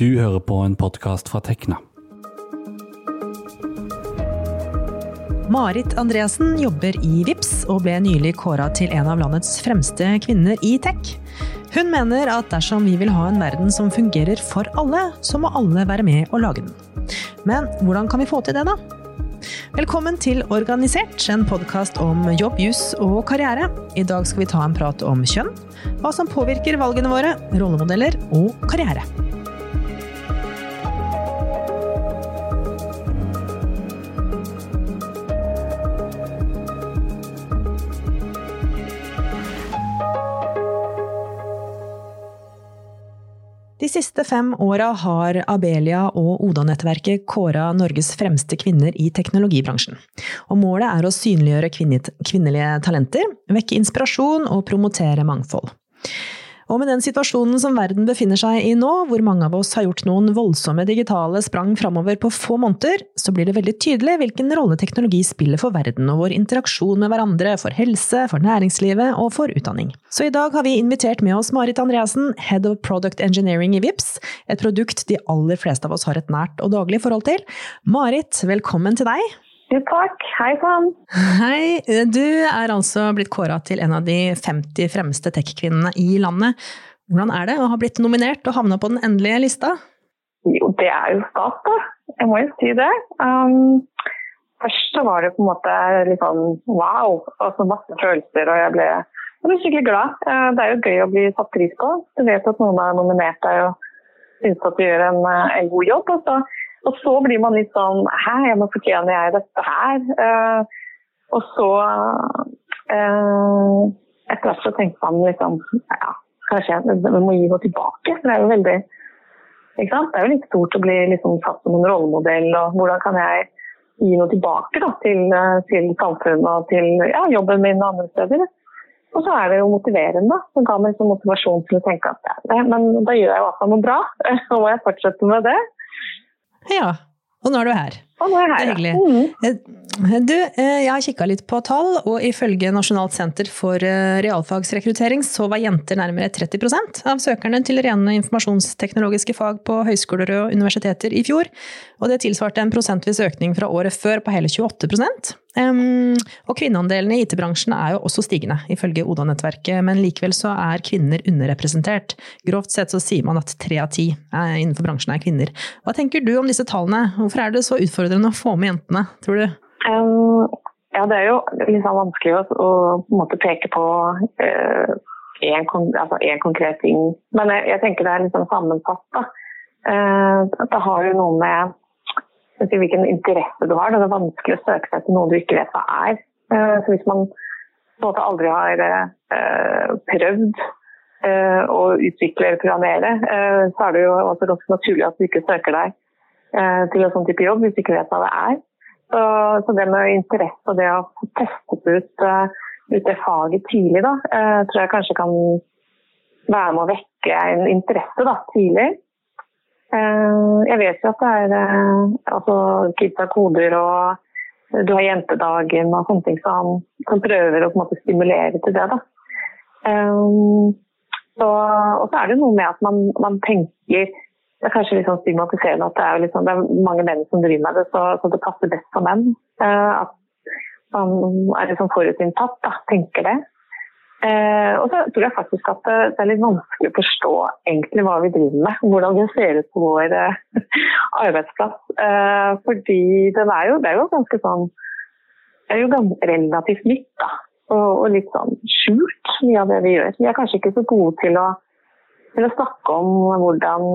Du hører på en podkast fra Tekna. Marit Andreassen jobber i VIPS og ble nylig kåra til en av landets fremste kvinner i tech. Hun mener at dersom vi vil ha en verden som fungerer for alle, så må alle være med og lage den. Men hvordan kan vi få til det, da? Velkommen til Organisert, en podkast om jobb, juss og karriere. I dag skal vi ta en prat om kjønn, hva som påvirker valgene våre, rollemodeller og karriere. Siste fem åra har Abelia og Oda-nettverket kåra Norges fremste kvinner i teknologibransjen. Og målet er å synliggjøre kvinnelige talenter, vekke inspirasjon og promotere mangfold. Og med den situasjonen som verden befinner seg i nå, hvor mange av oss har gjort noen voldsomme digitale sprang framover på få måneder, så blir det veldig tydelig hvilken rolle teknologi spiller for verden og vår interaksjon med hverandre, for helse, for næringslivet og for utdanning. Så i dag har vi invitert med oss Marit Andreassen, Head of Product Engineering i VIPS, et produkt de aller fleste av oss har et nært og daglig forhold til. Marit, velkommen til deg. Jo, takk. Hei sann. Hei. Du er altså blitt kåra til en av de 50 fremste tech-kvinnene i landet. Hvordan er det å ha blitt nominert og havna på den endelige lista? Jo, det er jo stas, da. Jeg må jo si det. Um, først så var det på en måte litt sånn wow, så masse følelser, og jeg ble, jeg ble skikkelig glad. Uh, det er jo gøy å bli satt pris på. Du vet at noen har nominert deg og syns at du gjør en, uh, en god jobb. og så og så blir man litt sånn Hæ, jeg må fortjene jeg dette her? Uh, og så uh, Etter hvert så tenker man liksom Ja, kanskje vi må gi noe tilbake. For det er jo veldig ikke sant? Det er jo litt stort å bli liksom satt som en rollemodell, og hvordan kan jeg gi noe tilbake da, til, eh, til samfunnet og til ja, jobben min og andre steder. Og så er det jo motiverende. Det ga meg liksom motivasjon til å tenke at ja, men da gjør jeg i hvert fall noe bra. Så må jeg fortsette med det. Ja, og nå er du her. Og nå er jeg her, er hyggelig. Mm. Du, eh, jeg har kikka litt på tall, og ifølge Nasjonalt senter for eh, realfagsrekruttering så var jenter nærmere 30% av søkerne til rene informasjonsteknologiske fag på høyskoler og universiteter i fjor. Og det tilsvarte en prosentvis økning fra året før på hele 28 um, Og kvinneandelen i IT-bransjen er jo også stigende, ifølge Oda-nettverket, men likevel så er kvinner underrepresentert. Grovt sett så sier man at tre av ti innenfor bransjen er kvinner. Hva tenker du om disse tallene? Hvorfor er det så utfordrende å få med jentene, tror du? Um, ja, det er jo sånn vanskelig å, å på peke på én uh, altså konkret ting. Men jeg, jeg, tenker det er litt sånn sammensatt. Da. Uh, det har jo noe med si, hvilken interesse du har. Det er vanskelig å søke seg til noe du ikke vet hva er. Uh, så hvis man på en måte aldri har uh, prøvd uh, å utvikle eller programmere, så er det jo også ganske naturlig at du ikke søker deg Eh, til en sånn type jobb hvis du ikke vet hva det er. Så, det med interesse og det å få testet ut, ut det faget tidlig, da, tror jeg kanskje kan være med å vekke en interesse da, tidlig. Uh, jeg vet jo at det er altså, kids koder og du har jentedagen og sånne ting som, som prøver å måte, stimulere til det. Da. Så, og så er det noe med at man, man tenker det er kanskje litt sånn stigmatiserende at det er, liksom, det er, mange menn som driver med det, så, så det passer best for menn. Uh, at man er liksom forutinntatt, da, tenker det. Uh, og så tror jeg faktisk at det, er litt vanskelig å forstå egentlig hva vi driver med. Hvordan det ser ut på vår eh, arbeidsplass. fordi det er, jo, det er jo ganske sånn Det er jo relativt nytt, da. Og, og litt sånn skjult, mye av det vi gjør. Vi er kanskje ikke så gode til å, til å snakke om hvordan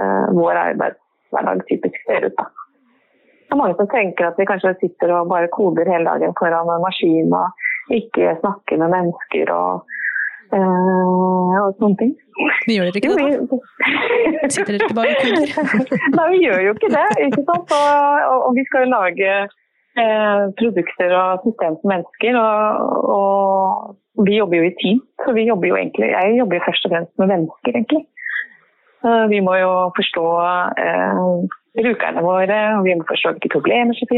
Eh, vår arbeidshverdag typisk ser ut. Da. Det er mange som tenker at vi kanskje sitter og bare koder hele dagen foran en maskin og ikke snakke med mennesker og, øh, og sånne ting. Vi gjør ikke det, da? Sitter dere ikke bare og koder? Nei, vi gjør jo ikke det. ikke sant? Og, og vi skal jo lage eh, produkter og system for mennesker. Og, og, vi jobber jo i team, så vi jobber jo egentlig, jeg jobber jo først og fremst med mennesker, egentlig. Vi må jo forstå eh, brukerne våre, og vi må forstå hvilke problemer som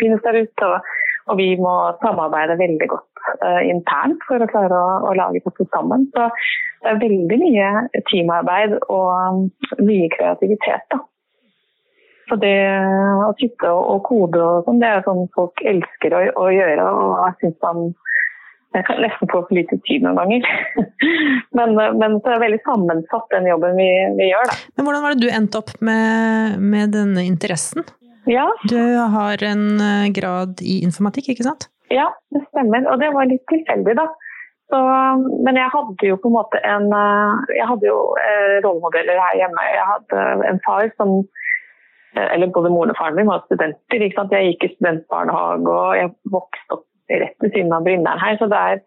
finnes der ute. Og, og vi må samarbeide veldig godt uh, internt for å klare å, å lage dette sammen. Så det er veldig mye teamarbeid og um, mye kreativitet. da. Så det å sitte og kode og sånn, det er sånn folk elsker å, å gjøre. Og jeg syns man jeg kan nesten få for lite tid noen ganger. men, men det er veldig sammensatt, den jobben vi, vi, gjør. Da. Men hvordan var det du endte opp med, med denne interessen? Ja. Du har en eh, grad i informatikk, ikke sant? Ja, det stemmer. Og det var litt tilfeldig, da. Så, men jeg hadde jo på en måte en eh, Jeg hadde jo eh, rollemodeller her hjemme. Jeg hadde en far som eller både moren og faren min var studenter. ikke sant? Jeg gikk i studentbarnehage og jeg vokste opp rett ved siden av Brinderen her. Så det er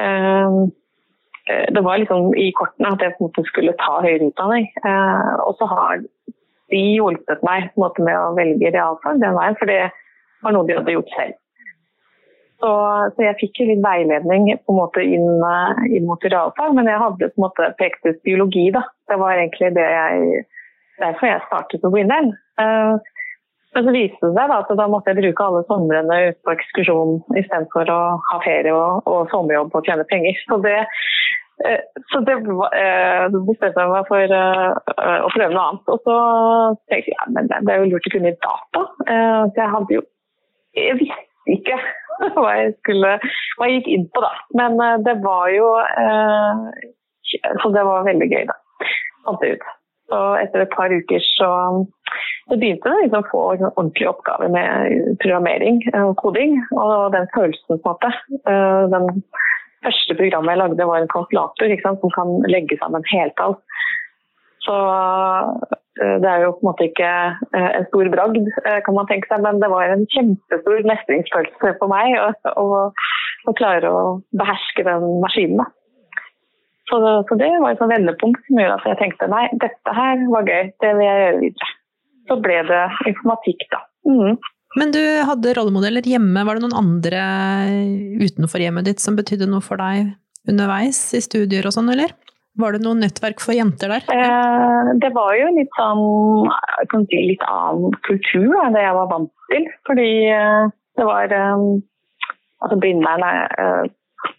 uh, Det var liksom i kortene at jeg på en måte skulle ta høyere utdanning. Eh, og så har de hjulpet meg måte med å velge realfag den veien, for det var noe de hadde gjort selv. Så, så jeg fikk jo litt veiledning på en måte inn, inn mot realfag, men jeg hadde på en måte pekt ut biologi. da. Det var egentlig det jeg, derfor jeg startet på Blindern. Uh, men så viste det seg at da måtte jeg bruke alle somrene ute på ekskursjon istedenfor å ha ferie og, og sommerjobb og tjene penger. Så det, eh, så det eh, bestemte jeg meg for eh, å prøve noe annet. Og så tenkte jeg men det er jo lurt å kunne data. Så jeg hadde jo Jeg visste ikke hva jeg skulle hva jeg gikk inn på, da. Men det var jo Så det var veldig gøy, da. Fant det ut. Så etter et par uker så så begynte jeg liksom å få liksom, ordentlige oppgaver med programmering og koding. Og den følelsen, på en måte. Eh, den første programmet jeg lagde, var en kalkulator som kan legge sammen heltall. Så eh, det er jo på en måte ikke eh, en stor bragd, kan man tenke seg, men det var en kjempestor mestringsfølelse for meg å klare å beherske den maskinen. Så, så, det var et vendepunkt som gjorde at jeg tenkte nei, dette her var gøy, det vil jeg gjøre videre så ble det informatikk, da. Mm. Men du hadde rollemodeller hjemme. Var det noen andre utenfor hjemmet ditt som betydde noe for deg underveis i studier og sånn, eller? Var det noe nettverk for jenter der? Eh, det var jo litt sånn si, litt annen kultur enn det jeg var vant til. Fordi eh, det var eh, Altså Blindern eh,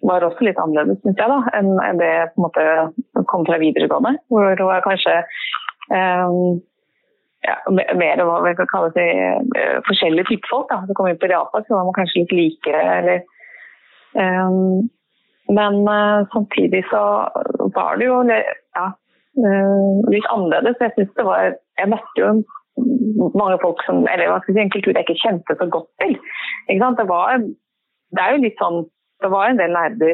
var også litt annerledes, syns jeg, da, enn det på en måte kom fra videregående. Hvor det var kanskje eh, ja, mer hva vi kan kalle det, uh, forskjellige typer folk. Da. Så kommer vi på realfag, så var man kanskje litt likere. Eller, um, men uh, samtidig så var det jo ja, uh, litt annerledes. Jeg synes det var Jeg møtte jo mange folk som Eller hva skal jeg si, en kultur jeg ikke kjente så godt til. Det, var, det er jo litt sånn Det var en del nerder.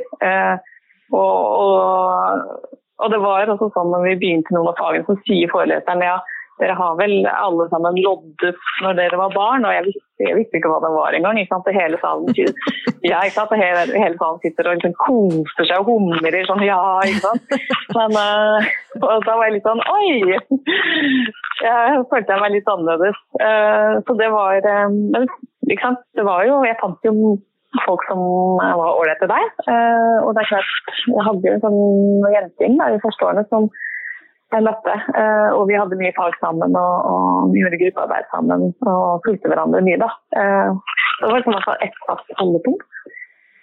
Og, og, og, det var også sånn når vi begynte noen av fagene, så sier foreleseren ja, dere har vel alle sammen loddet når dere var barn, og jeg visste, jeg visste ikke hva det var engang. Hele salen, ja, ikke sant? Hele, hele salen sitter og liksom koser seg og humrer sånn ja, ikke sant. Men uh, da var jeg litt sånn oi! Jeg følte jeg meg litt annerledes. Uh, så det var um, ikke sant? Det var jo Jeg fant jo folk som var ålreite der. Uh, og det er klart, jeg hadde jo en sånn jentegjeng i første årene som jeg møtte. Eh, og vi hadde mye fag sammen og, og gjorde gruppearbeid sammen og fulgte hverandre mye. da. Eh, det var liksom ett fast holdepunkt.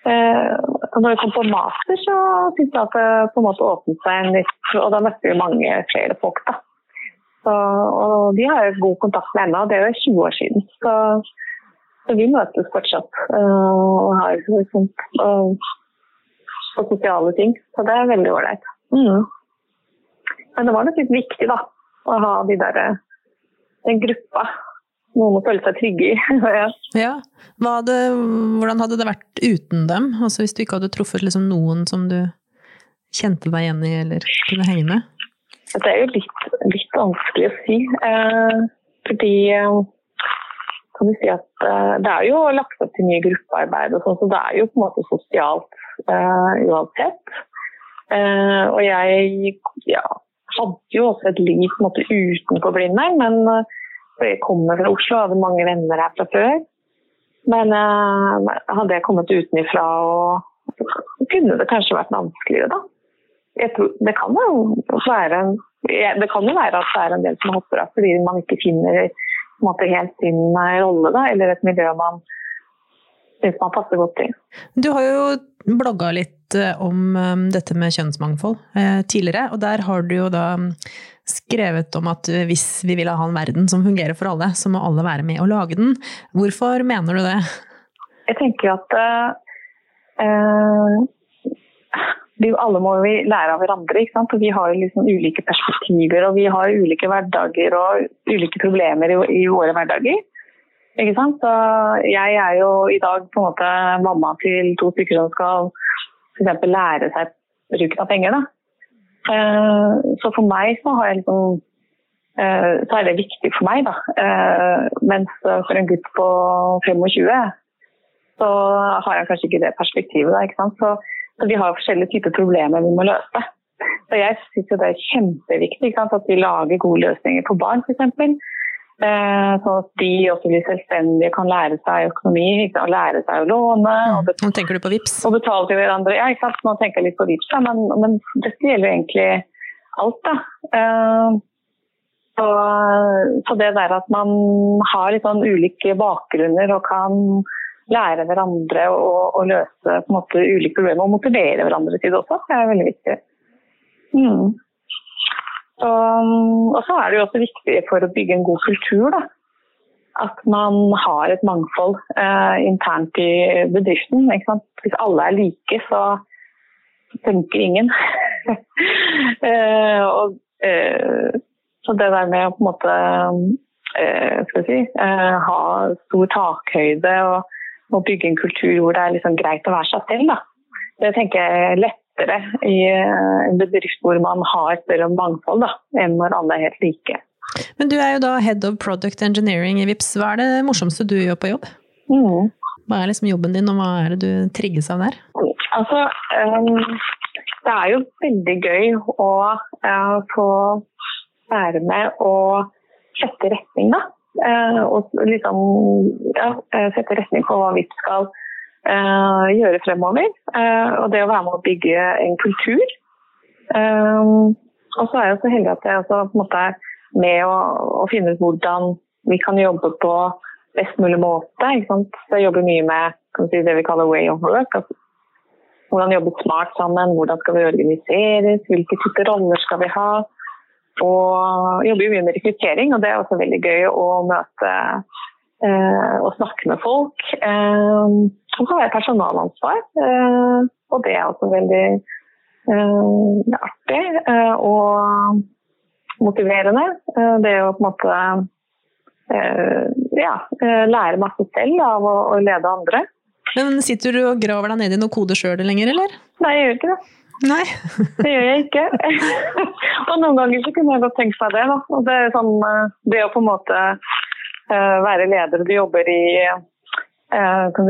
Eh, og når vi kom på master, så syntes jeg at det på en måte åpnet seg en litt Og da møtte vi mange flere folk, da. Så, og de har jo god kontakt med ennå, det er jo 20 år siden. Så, så vi møtes fortsatt og har liksom, og, og sosiale ting. Så det er veldig ålreit. Mm. Men det var nok litt viktig da, å ha de der, den gruppa. Noen å føle seg trygge i. ja. Det, hvordan hadde det vært uten dem? Altså Hvis du ikke hadde truffet liksom noen som du kjente deg igjen i eller kunne henge med? Det er jo litt, litt vanskelig å si. Eh, fordi eh, kan du si at eh, det er jo lagt opp til mye gruppearbeid, og sånn, så det er jo på en måte sosialt eh, uansett. Eh, og jeg ja, hadde jo også et liv på en måte, utenfor Blindern. Men jeg kommer fra Oslo og hadde mange venner her fra før. Men uh, hadde jeg kommet utenfra, kunne det kanskje vært vanskeligere, da. Tror, det, kan jo være, det kan jo være at det er en del som hopper av fordi man ikke finner måte, helt sin eh, rolle, da, eller et miljø man syns man passer godt til. Du har jo blogga litt eh, om um, dette med kjønnsmangfold eh, tidligere, og der har du jo da um, skrevet om at hvis vi vil ha en verden som fungerer for alle, så må alle være med å lage den. Hvorfor mener du det? Jeg tenker at uh, vi alle må vi lære av hverandre. ikke sant? Og Vi har liksom ulike perspektiver og vi har ulike hverdager og ulike problemer i, i våre hverdager. Ikke sant? Så jeg er jo i dag på en måte mamma til to stykker som skal f.eks. lære seg bruken av penger. da. Eh, så for meg så liksom eh, så er det viktig for meg, da. Eh, mens for en gutt på 25 så har jeg kanskje ikke det perspektivet. da, ikke sant? Så så vi har forskjellige typer problemer vi må løse. Så jeg syns det er kjempeviktig at vi lager gode løsninger for barn, f.eks. Sånn at de også blir selvstendige, kan lære seg økonomi, og lære seg å låne. Og Nå tenker du på VIPS? Og betale til hverandre. Ja, ikke sant? Nå tenker jeg litt på VIPS, men, men dette gjelder jo egentlig alt. da. Eh, så, så, det der at man har litt sånn ulike bakgrunner og kan lære hverandre å løse måte, ulike problemer og motivere hverandre til det også. Det er veldig viktig. Mm. Så, og så er det jo også viktig for å bygge en god kultur da, at man har et mangfold eh, internt i bedriften. Hvis alle er like, så tenker ingen. eh, og, eh, så det der med å på en måte eh, si, eh, ha stor takhøyde og og, bygge en kultur hvor det er liksom greit å være seg selv. Da. Det tenker jeg er lettere i eh, en bedrift hvor man har større mangfold da, enn når alle er helt like. Men du er jo da head of product engineering i VIPS. Hva er det morsomste du gjør på jobb? Mm. Hva er liksom jobben din, og hva er det du trigges av der? Altså, um, det er jo veldig gøy å uh, få være med og sette retning, da. Eh, og liksom ja, eh, sette retning på hva vi skal uh, gjøre fremover. Uh, og det å være med å bygge en kultur. Uh, og så er jeg så heldig at jeg også på en måte er med å, å finne ut hvordan vi kan jobbe på best mulig måte. Så jeg jobber mye med si, det vi kaller way of work. Altså, hvordan jobbe smart sammen, hvordan skal vi organiseres, hvilke typer roller skal vi ha. Og jobber jo mye med rekruttering, og det er også veldig gøy å møte eh, og snakke med folk. Eh, så har jeg personalansvar, eh, og det er også veldig eh, artig eh, og motiverende. Eh, det er jo på en måte ja, lære masse selv av å, å lede andre. Men Sitter du og graver deg ned i noen kode sjøl lenger, eller? Nei, jeg gjør ikke det. Nei. det gjør jeg ikke. og noen ganger så kunne jeg godt tenkt meg det. Da. Og det, er sånn, eh, det å på en måte være leder, du jobber i uh,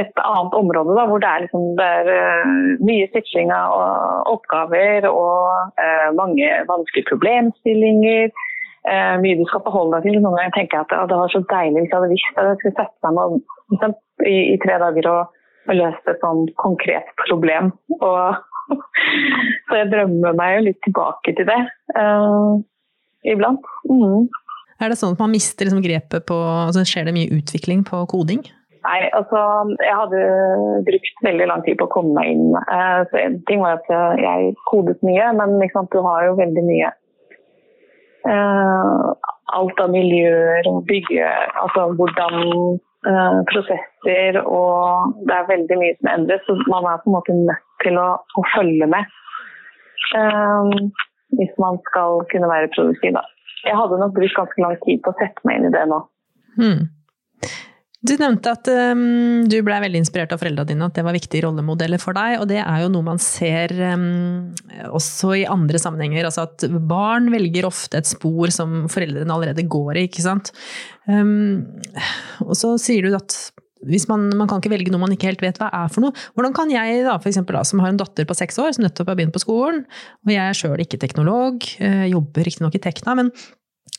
et annet område da, hvor det er, liksom, det er uh, mye sikring av oppgaver og mange vanskelige problemstillinger. mye du skal forholde deg til. Noen ganger tenker jeg at det var så deilig hvis jeg hadde visst at jeg skulle sette meg med, i, i, tre dager og, og løst et sånn konkret problem. Og Så jeg drømmer meg jo litt tilbake til det uh, iblant. Mm. Er det sånn at man mister liksom grepet på altså Skjer det mye utvikling på koding? Nei, altså jeg hadde brukt veldig lang tid på å komme meg inn. Uh, så en ting var at jeg kodet mye, men liksom, du har jo veldig mye uh, Alt av miljøer og bygge Altså hvordan prosesser og Det er veldig mye som endres, så man er på en måte nødt til å, å følge med. Um, hvis man skal kunne være produktiv. Da. Jeg hadde nok brukt ganske lang tid på å sette meg inn i det nå. Hmm. Du nevnte at um, du ble veldig inspirert av foreldrene dine, at det var viktige rollemodeller for deg. Og det er jo noe man ser um, også i andre sammenhenger. Altså at barn velger ofte et spor som foreldrene allerede går i, ikke sant. Um, og så sier du at hvis man, man, kan ikke velge noe man ikke helt vet hva er for noe. Hvordan kan jeg, da, for eksempel, da, som har en datter på seks år, som nettopp har begynt på skolen, og jeg er sjøl ikke teknolog, øh, jobber riktignok i Tekna, men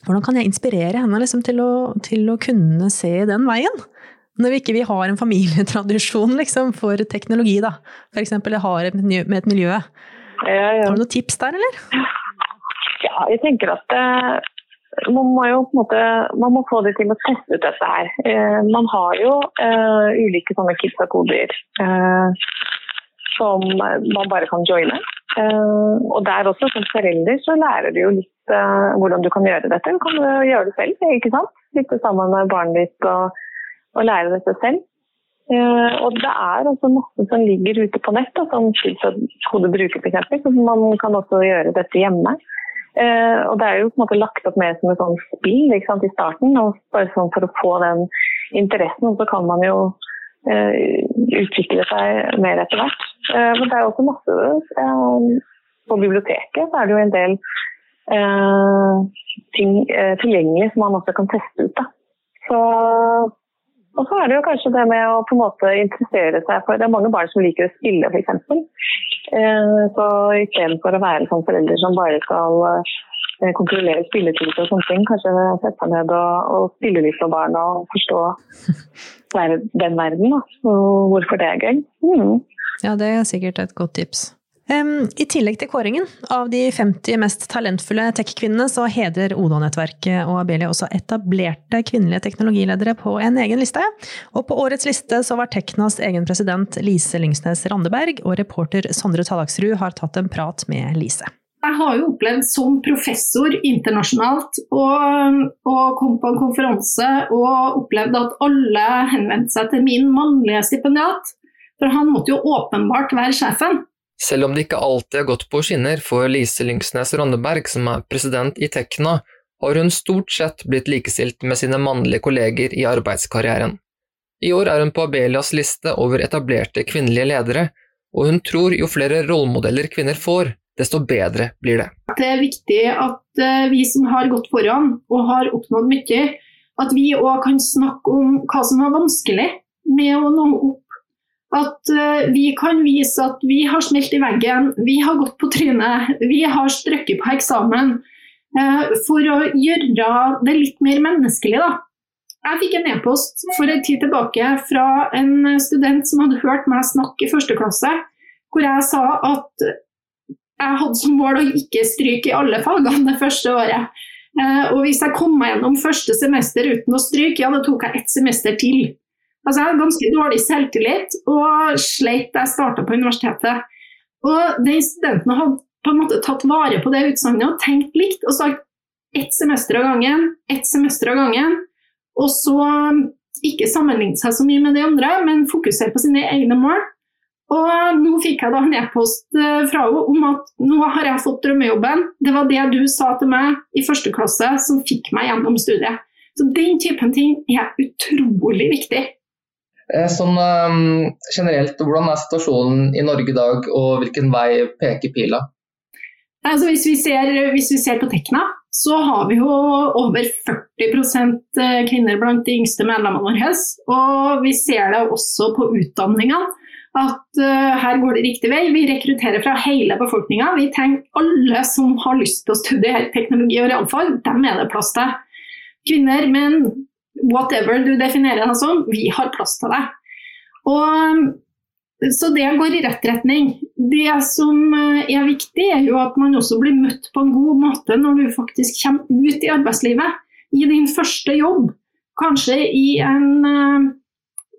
hvordan kan jeg inspirere henne liksom, til, å, til, å, kunne se den veien? Når vi ikke vi har en familietradisjon liksom, for teknologi, da. For eksempel jeg har et miljø, med et miljø. Ja, ja. Har du noen tips der, eller? Ja, jeg tenker at eh, man må jo på en måte, man må få det til å teste ut dette her. Eh, man har jo eh, ulike sånne KISA-koder. eh, som man bare kan joine. Uh, og der også, som forelder, så lærer du jo litt uh, hvordan du kan gjøre dette. Du kan gjøre det selv, ikke sant. Sitte sammen med barnet ditt og, og lære dette selv. Uh, og det er også masse som ligger ute på nett, da, som kode bruker f.eks. Man kan også gjøre dette hjemme. Og det er jo på en måte lagt opp mer som et sånt spill i starten, og bare sånn for å få den interessen. Og så kan man jo utvikle seg mer etter hvert. Eh, men det er også masse På biblioteket så er det jo en del ting tilgjengelig som man også kan teste ut. Da. Så, og så er det jo kanskje det med å på en måte interessere seg for Det er mange barn som liker å spille, f.eks. Så istedenfor å være sånn forelder som bare skal kontrollere spilletid og sånne ting, kanskje sette seg ned og, og spille litt for barna og forstå den verden. Da. Og hvorfor det er gøy. Mm. Ja, det er sikkert et godt tips. I tillegg til kåringen av de 50 mest talentfulle tech-kvinnene, så hedrer Oda-nettverket og Abelia også etablerte kvinnelige teknologiledere på en egen liste. Og på årets liste så var Teknas egen president Lise Lyngsnes Randeberg, og reporter Sondre Tallaksrud har tatt en prat med Lise. Jeg har jo opplevd som professor internasjonalt å komme på en konferanse og opplevd at alle henvendte seg til min mannlige stipendiat. For han måtte jo åpenbart være sjefen. Selv om det ikke alltid har gått på skinner for Lise Lyngsnes Rondeberg, som er president i Tekna, har hun stort sett blitt likestilt med sine mannlige kolleger i arbeidskarrieren. I år er hun på Abelias liste over etablerte kvinnelige ledere, og hun tror jo flere rollemodeller kvinner får, desto bedre blir det. Det er viktig at eh, vi som har gått foran og har oppnådd mye, at vi òg kan snakke om hva som er vanskelig med å nå opp at uh, vi kan vise at vi har smelt i veggen, vi har gått på trynet, vi har strøkket på eksamen. Uh, for å gjøre det litt mer menneskelig, da. Jeg fikk en e-post for en tid tilbake fra en student som hadde hørt meg snakke i første klasse, hvor jeg sa at jeg hadde som mål å ikke stryke i alle fagene det første året. Uh, og hvis jeg kom meg gjennom første semester uten å stryke, ja, da tok jeg ett semester til. Altså, jeg hadde ganske dårlig selvtillit og sleit da jeg starta på universitetet. Og den studenten hadde på en måte tatt vare på det utsagnet og tenkt likt og sagt ett semester av gangen, ett semester av gangen. Og så um, ikke sammenligne seg så mye med de andre, men fokusere på sine egne mål. Og nå fikk jeg da en e-post uh, fra henne om at nå har jeg fått drømmejobben. Det var det du sa til meg i første klasse som fikk meg gjennom studiet. Så den typen ting er utrolig viktig. Eh, sånn um, generelt, hvordan er situasjonen i Norge i dag, og hvilken vei peker pila? Altså, hvis, vi ser, hvis, vi ser, på Tekna, så har vi jo over 40 eh, kvinner blant de yngste medlemmene våre. Og vi ser det også på utdanninga, at uh, her går det riktig vei. Vi rekrutterer fra hele befolkninga. Vi trenger alle som har lyst til å studere teknologi og realfag, dem er det plass til. Kvinner, menn, whatever du definerer deg som, vi har plass til deg. Og, så det går i rett retning. Det som eh, er viktig, er jo at man også blir møtt på en god måte når du faktisk kommer ut i arbeidslivet. I din første jobb. Kanskje i en, eh,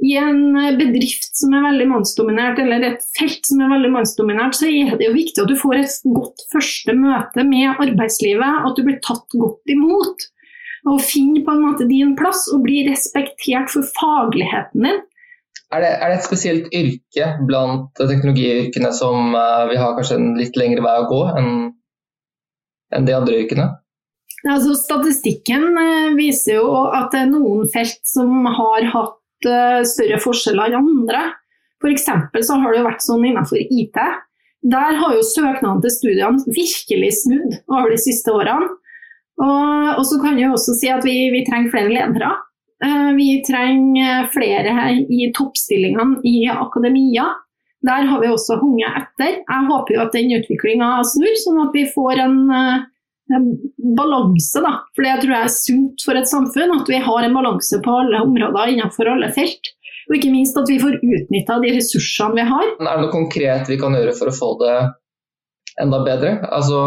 i en bedrift som er veldig mannsdominert, eller et felt som er veldig mannsdominert, så er det jo viktig at du får et godt første møte med arbeidslivet. At du blir tatt godt imot og finne på en måte din plass og bli respektert for fagligheten din. Er det, er det et spesielt yrke blant teknologiyrkene som uh, vi har kanskje en litt lengre vei å gå enn en de andre yrkene? Altså, statistikken uh, viser jo at det er noen felt som har hatt uh, større forskjeller enn andre. F.eks. så har det vært sånn innenfor IT. Der har jo søknadene til studiene virkelig snudd over de siste årene. Og, så kan jeg også si at vi, vi trenger flere ledere. Uh, vi trenger flere i toppstillingene i akademia. Der har vi også hunget etter. Jeg håper jo at den utviklinga snur, sånn at vi får en, uh, en balanse. Da. For det tror jeg er sunt for et samfunn, at vi har en balanse på alle områder innenfor alle felt. Og ikke minst at vi får utnytta de ressursene vi har. Er det noe konkret vi kan gjøre for å få det enda bedre? Altså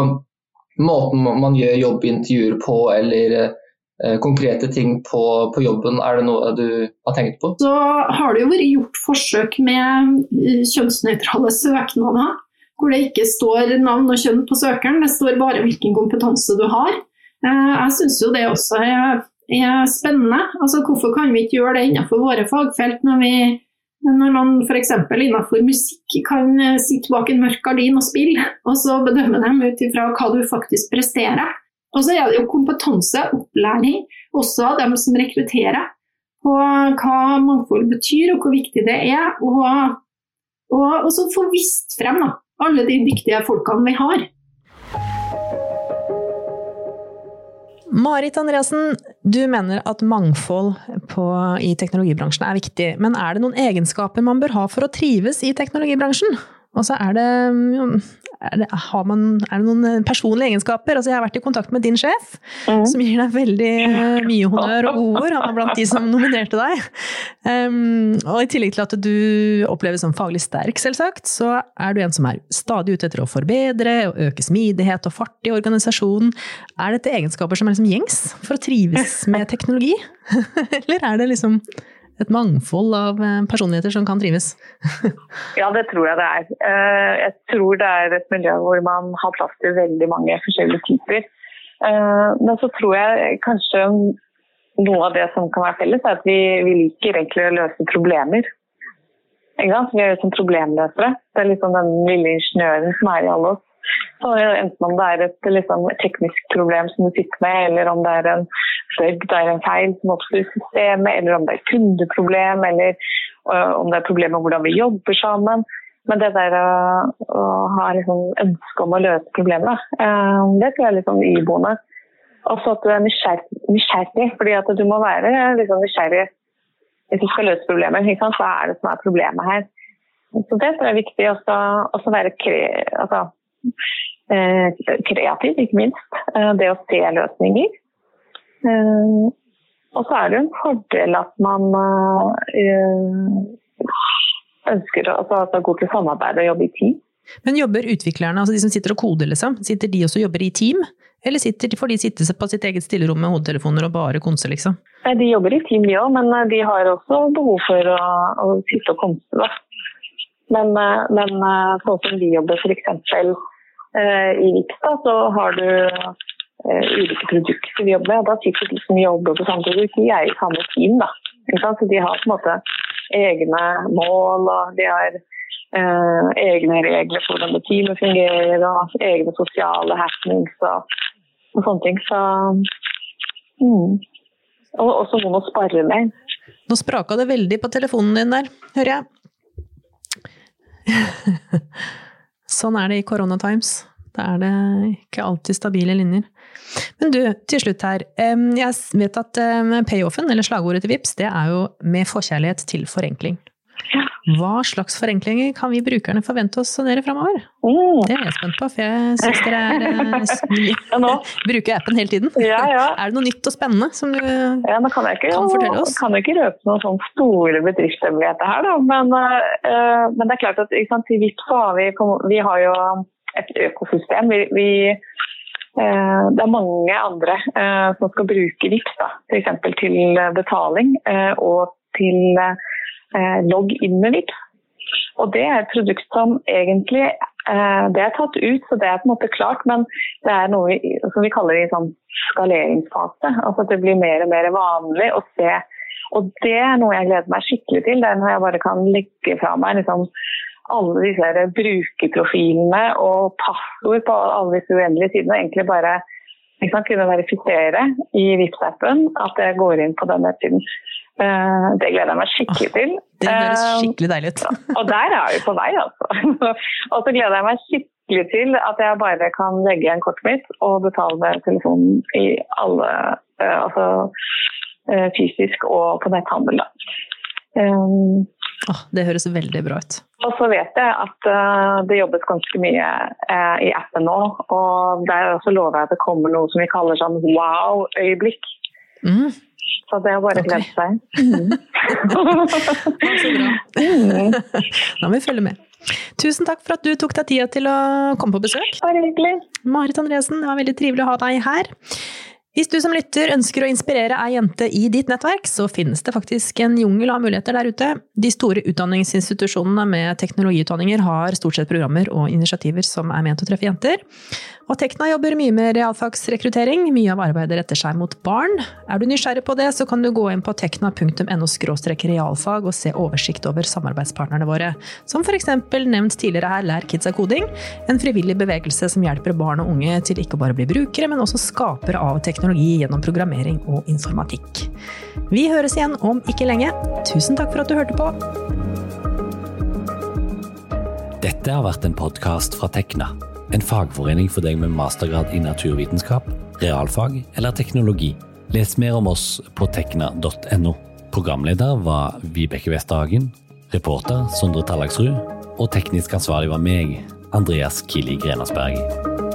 måten man gjør jobbintervjuer på, eller eh, konkrete ting på, på, jobben. Er det noe du har tenkt på? Så har det jo vært gjort forsøk med eh, kjønnsnøytrale søknader. Hvor det ikke står navn og kjønn på søkeren, det står bare hvilken kompetanse du har. Eh, jeg syns jo det også er, er spennende. Altså, hvorfor kan vi ikke gjøre det innenfor våre fagfelt når vi når man f.eks. innenfor musikk kan eh, sitte bak en mørk gardin og spille, og så bedømme dem ut ifra hva du faktisk presterer. Og så er det jo kompetanse, opplæring, også av dem som rekrutterer, på hva mangfold betyr og hvor viktig det er. Og, og, og så få vist frem da, alle de dyktige folkene vi har. Marit Andreassen, du mener at mangfold på, i teknologibransjen er viktig. Men er det noen egenskaper man bør ha for å trives i teknologibransjen? Og så er det er det, man, er det, noen eh, personlige egenskaper? Altså, jeg har vært i kontakt med din sjef, mm. som gir deg veldig uh, mye honnør og ord. Han var blant de som nominerte deg. Um, og i tillegg til at du oppleves som faglig sterk, selvsagt, så er du en som er stadig ute etter å forbedre og øke smidighet og fart i organisasjonen. Er dette egenskaper som er liksom gjengs for å trives med teknologi? Eller er det liksom et mangfold av eh, personligheter som kan trives? ja, det tror jeg det er. Eh, jeg tror det er et miljø hvor man har plass til veldig mange forskjellige typer. Eh, men så tror jeg kanskje noe av det som kan være felles, er at vi, vi liker egentlig å løse problemer. Vi er jo som problemløsere. Det er liksom den lille ingeniøren som er i alle oss. Så enten om det er et liksom, teknisk problem som du sitter med, eller om det er en bug, det er en feil som oppstår i systemet, eller om det er et kundeproblem, eller uh, om det er problemer med hvordan vi jobber sammen. Men det der å, å ha liksom, ønske om å løse problemet, uh, det tror jeg er litt sånn iboende. Og så at du er nysgjerrig, fordi at du må være liksom, nysgjerrig hvis du skal løse problemer. Hva er det som er problemet her? Så det tror jeg er viktig. Også, Å være kre, altså, kreativ, ikke minst. Eh, det å se løsninger. Eh, og så er det jo en fordel at man ønsker altså at det til samarbeid og jobbe i team. Men jobber utviklerne, altså de som sitter og koder, liksom, sitter de også og jobber i team? Eller sitter, får de sitte på sitt eget stillerom med hodetelefoner og bare konse, liksom? De jobber i team, de òg, men de har også behov for å, å sitte og konse. Men, men sånn som vi jobber f.eks. Eh, i Vikstad, så har du eh, ulike produkter vi jobber med. Da sitter de som jobber på samme produkt, de er i samme team. da. Så de har på en måte egne mål og de har eh, egne regler for hvordan teamet fungerer og egne sosiale happenings og, og sånne ting. Så, mm. Og også noen å spare med. Nå spraka det veldig på telefonen din der, hører jeg. Sånn er det i Corona Times. Da er det ikke alltid stabile linjer. Men du, til slutt her. Jeg vet at payoffen, eller slagordet til VIPS, det er jo 'med forkjærlighet til forenkling'. Hva slags forenklinger kan vi brukerne forvente oss av dere framover? Mm. Det er jeg spent på, for jeg syns dere er ja, bruker appen hele tiden. Ja, ja. Er det noe nytt og spennende som du ja, kan, ikke, kan, fortelle oss? Jeg kan ikke røpe noen sånne store bedriftshemmeligheter her, da. Men, uh, men, det er klart at sant, i Vipps har vi, vi har jo et økosystem. Vi, vi det er mange andre som skal bruke Vipps, f.eks. til betaling og til eh, logg inn med VIPS. Og det er et produkt som egentlig eh, det er tatt ut, så det er på en måte klart. Men det er noe vi, som vi kaller i sånn skaleringsfase. Altså at det blir mer og mer vanlig å se. Og det er noe jeg gleder meg skikkelig til. Det er når jeg bare kan legge fra meg liksom, alle disse brukerprofilene og passord på alle disse uendelige sidene. og egentlig bare liksom, kunne verifisere i Vipps-appen at jeg går inn på den nettsiden. Eh, det gleder jeg meg skikkelig til. Det høres eh, skikkelig deilig ut. og der er vi på vei, altså. og så gleder jeg meg skikkelig til at jeg bare kan legge igjen kortet mitt og betale med telefonen i alle eh, Altså fysisk og på netthandel, da. Oh, det høres veldig bra ut. Og så vet jeg at uh, det jobbes ganske mye uh, i appen nå. Og der også lover jeg at det kommer noe som vi kaller sånn wow-øyeblikk. Mm. Så det er bare å glede seg. Mm. Bra. Mm. Da må vi følge med. Tusen takk for at du tok deg tida til å komme på besøk. Bare hyggelig. Marit Andresen, det var veldig trivelig å ha deg her. Hvis du som lytter ønsker å inspirere ei jente i ditt nettverk, så finnes det faktisk en jungel av muligheter der ute. De store utdanningsinstitusjonene med teknologiutdanninger har stort sett programmer og initiativer som er ment å treffe jenter. Og Tekna jobber mye med realfagsrekruttering, mye av arbeidet retter seg mot barn. Er du nysgjerrig på det, så kan du gå inn på tekna.no realfag og se oversikt over samarbeidspartnerne våre, som f.eks. nevnt tidligere her Lær Kids av koding, en frivillig bevegelse som hjelper barn og unge til ikke bare å bli brukere, men også skapere av teknologi gjennom programmering og informatikk. Vi høres igjen om ikke lenge. Tusen takk for at du hørte på. Dette har vært en podkast fra Tekna en fagforening for deg med mastergrad i naturvitenskap, realfag eller teknologi. Les mer om oss på tekna.no. Programleder var Vibeke Westerhagen. Reporter Sondre Tallagsrud. Og teknisk ansvarlig var meg, Andreas Kili Grenasberg.